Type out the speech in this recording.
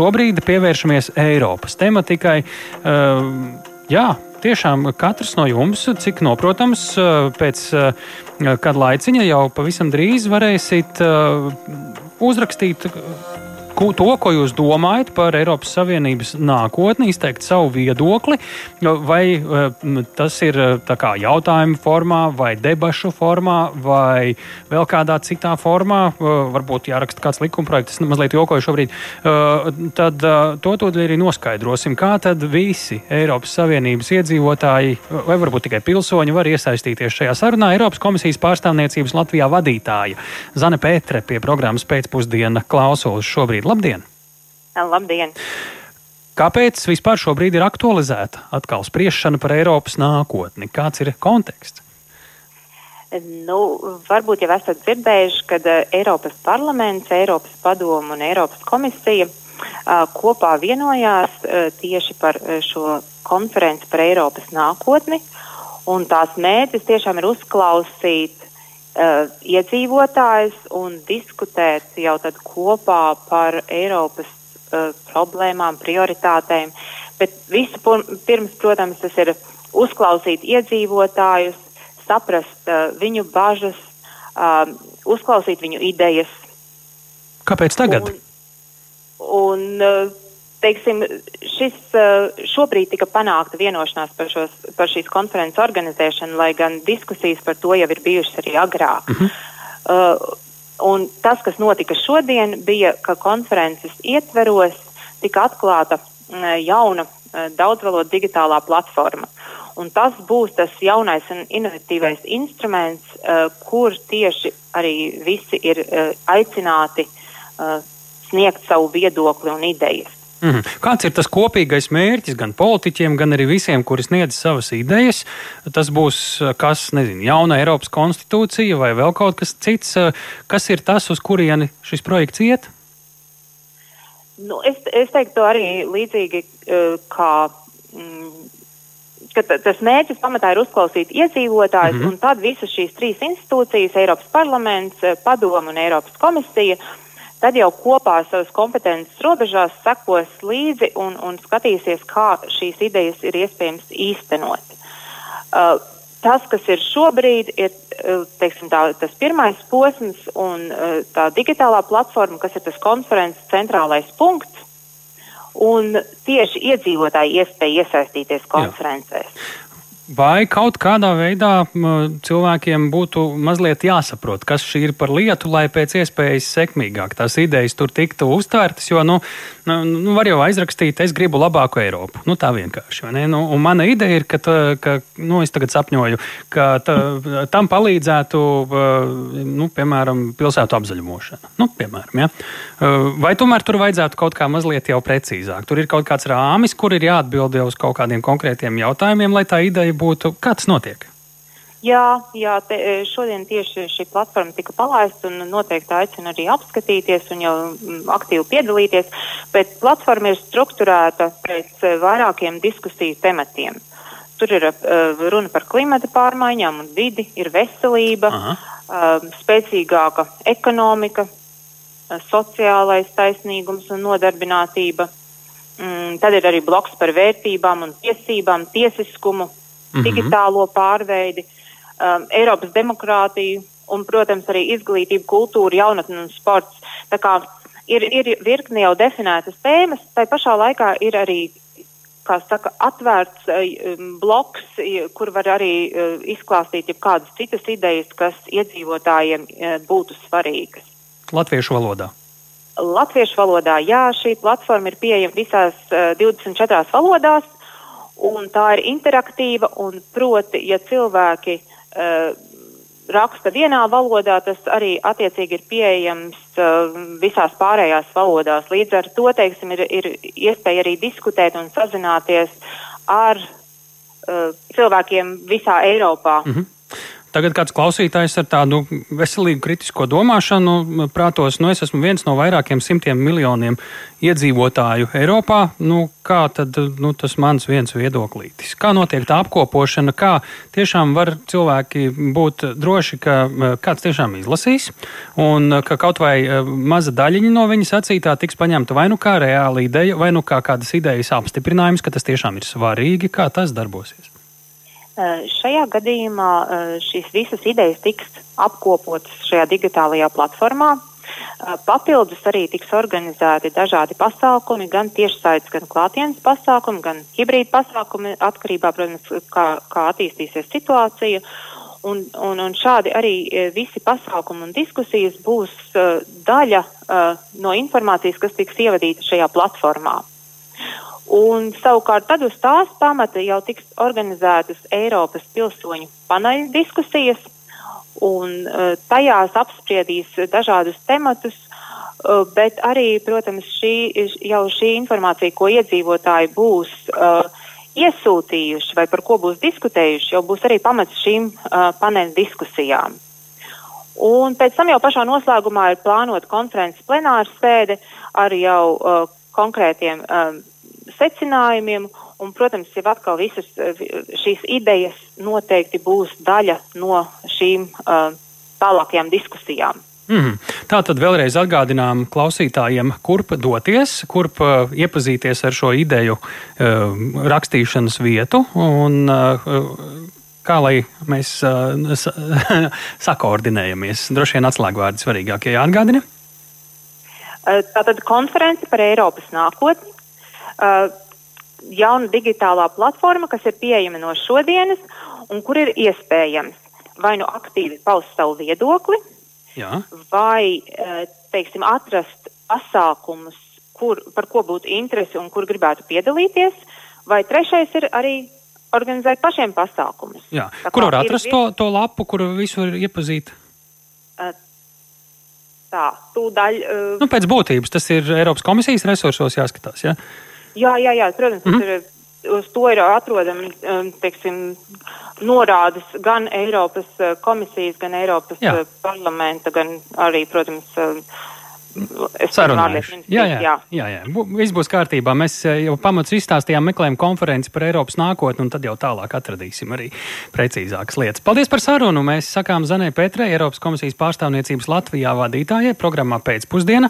šobrīd pievēršamies Eiropas tematikai. Jā, tiešām katrs no jums, cik noprotams, pēc kāda laiciņa jau pavisam drīz varēsiet uzrakstīt to, ko jūs domājat par Eiropas Savienības nākotni, izteikt savu viedokli, vai eh, tas ir eh, kā, jautājumu formā, vai debašu formā, vai vēl kādā citā formā, eh, varbūt jāraksta kāds likumprojekts, es mazliet jokoju šobrīd, tad to to arī noskaidrosim, kā tad visi Eiropas Savienības iedzīvotāji, vai varbūt tikai pilsoņi, var iesaistīties šajā sarunā. Eiropas komisijas pārstāvniecības Latvijā vadītāja Zane Pētre pie programmas pēcpusdiena klausos šobrīd. Labdien! Labdien! Kāpēc vispār šobrīd ir aktualizēta atkal spriešana par Eiropas nākotni? Kāds ir konteksts? Nu, varbūt jau esat dzirdējuši, ka Eiropas parlaments, Eiropas padoma un Eiropas komisija uh, kopā vienojās uh, tieši par uh, šo konferenci par Eiropas nākotni. Un tās mērķis tiešām ir uzklausīt uh, iedzīvotājus un diskutēt jau tad kopā par Eiropas uh, problēmām, prioritātēm. Bet visu pirms, protams, tas ir uzklausīt iedzīvotājus, saprast uh, viņu bažas, uh, uzklausīt viņu idejas. Kāpēc tagad? Un, un, uh, teiksim, šis, eh, šobrīd tika panākta vienošanās par, šos, par šīs konferences organizēšanu, lai gan diskusijas par to jau ir bijušas arī agrāk. Uh -huh. uh, un tas, kas notika šodien, bija, ka konferences ietveros tika atklāta uh, jauna uh, daudzvalodu digitālā platforma. Un tas būs tas jaunais un inovatīvais instruments, uh, kur tieši arī visi ir uh, aicināti uh, sniegt savu viedokli un idejas. Mm. Kāds ir tas kopīgais mērķis gan politiķiem, gan arī visiem, kuri sniedz savas idejas? Tas būs kas, nezinu, jauna Eiropas konstitūcija vai vēl kaut kas cits. Kas ir tas, uz kurieni šis projekts iet? Nu, es, es teiktu arī līdzīgi kā. Mm, ka tas mērķis pamatā ir uzklausīt iedzīvotājus, mm -hmm. un tad visas šīs trīs institūcijas, Eiropas parlaments, padoma un Eiropas komisija, uh, tad jau kopā savas kompetences robežās sekos līdzi un, un skatīsies, kā šīs idejas ir iespējams īstenot. Uh, tas, kas ir šobrīd, ir uh, teiksim, tā, tas pirmais posms un uh, tā digitālā platforma, kas ir tas konferences centrālais punkts. Un tieši iedzīvotāji iespēja iesaistīties konferencēs. Jā. Vai kaut kādā veidā cilvēkiem būtu mazliet jāsaprot, kas šī ir par lietu, lai pēc iespējas sekmīgāk tās idejas tur tiktu uztvērtas? Jo, nu, nu, nu var jau aizrakstīt, es gribu labāku Eiropu. Nu, tā vienkārši. Nu, un mana ideja ir, ka, tā, ka nu, es tagad sapņoju, ka tā, tam palīdzētu, nu, piemēram, pilsētu apzaļumošana. Nu, piemēram, ja? Vai tomēr tur vajadzētu kaut kā mazliet jau precīzāk? Tur ir kaut kāds rāmis, kur ir jāatbild uz kaut kādiem konkrētiem jautājumiem, lai tā ideja būtu, kā tas notiek? Jā, jā te, e, šodien tieši šī platforma tika palaista un noteikti aicina arī apskatīties un jau mm, aktīvi piedalīties, bet platforma ir strukturēta pēc e, vairākiem diskusiju tematiem. Tur ir uh, runa par klimata pārmaiņām un vidi, ir veselība, uh, spēcīgāka ekonomika, uh, sociālais taisnīgums un nodarbinātība. Mm, tad ir arī bloks par vērtībām un tiesībām, tiesiskumu, mm -hmm. digitālo pārveidi, um, Eiropas demokrātiju un, protams, arī izglītību, kultūru, jaunatni un sports. Tā kā ir, ir virkni jau definētas tēmas, tai pašā laikā ir arī saka, atvērts uh, bloks, kur var arī uh, izklāstīt kādas citas idejas, kas iedzīvotājiem uh, būtu svarīgas. Latviešu valodā. Latviešu valodā, jā, šī platforma ir pieejama visās uh, 24 valodās un tā ir interaktīva, un proti, ja cilvēki uh, raksta vienā valodā, tas arī attiecīgi ir pieejams uh, visās pārējās valodās. Līdz ar to, teiksim, ir, ir iespēja arī diskutēt un sazināties ar uh, cilvēkiem visā Eiropā. Mm -hmm. Tagad kāds klausītājs ar tādu veselīgu kritisko domāšanu prātos, nu es esmu viens no vairākiem simtiem miljoniem iedzīvotāju Eiropā. Nu, kā tad nu, tas mans viens viedoklītis? Kā notiek tā apkopošana? Kā tiešām var cilvēki būt droši, ka kāds tiešām izlasīs un ka kaut vai maza daļiņa no viņa sacītā tiks paņemta vai nu kā reāla ideja, vai nu kā kādas idejas apstiprinājums, ka tas tiešām ir svarīgi, kā tas darbosies? Eh, šajā gadījumā eh, šīs visas idejas tiks apkopotas šajā digitālajā platformā. Eh, papildus arī tiks organizēti dažādi pasākumi, gan tiešsaites, gan klātienes pasākumi, gan hibrīda pasākumi, atkarībā, protams, kā, kā attīstīsies situācija. Un, un, un šādi arī visi pasākumi un diskusijas būs uh, daļa uh, no informācijas, kas tiks ievadīta šajā platformā. Un, savukārt, tad uz tās pamata jau tiks organizētas Eiropas pilsoņu paneļa diskusijas, un uh, tajās apspriedīs dažādus tematus, uh, bet arī, protams, šī, jau šī informācija, ko iedzīvotāji būs uh, iesūtījuši vai par ko būs diskutējuši, jau būs arī pamats šīm paneļa diskusijām. Un pēc tam jau pašā noslēgumā ir plānota konferences plenāra sēde ar jau uh, konkrētiem uh, secinājumiem. Un, protams, jau atkal visas eh, šīs idejas noteikti būs daļa no šīm uh, tālākajām diskusijām. Mm. Tā tad vēlreiz atgādinām klausītājiem, kurp doties, kurp uh, iepazīties ar šo ideju uh, rakstīšanas vietu un uh, kā lai mēs uh, sakoordinējamies. Droši vien atslēgvārdi svarīgākie jāatgādina. Tātad konference par Eiropas nākotni uh, jauna digitālā platforma, kas ir pieejama no šodienas un kur ir iespējams vai nu aktīvi paust savu viedokli, Jā. vai uh, teiksim, atrast pasākumus, kur, par ko būtu interesi un kur gribētu piedalīties, vai trešais ir arī organizēt pašiem pasākumus. Jā. Kur var atrast ir... to, to lapu, kur visu var iepazīt? Uh, tā, tūdaļ. Uh, nu, pēc būtības tas ir Eiropas komisijas resursos jāskatās. Ja? Jā, jā, jā protams, mm -hmm. ir, uz to ir atrodami um, teiksim, norādes gan Eiropas uh, komisijas, gan Eiropas jā. Uh, parlamenta, gan arī, protams, um, Sarunājuši. Jā, jā, jā. jā, jā. Viss būs kārtībā. Mēs uh, jau pamats izstāstījām, meklējam konferenci par Eiropas nākotni, un tad jau tālāk atradīsim arī precīzākas lietas. Paldies par sarunu. Mēs sakām Zanē Petrē, Eiropas komisijas pārstāvniecības Latvijā vadītājai programmā pēcpusdiena.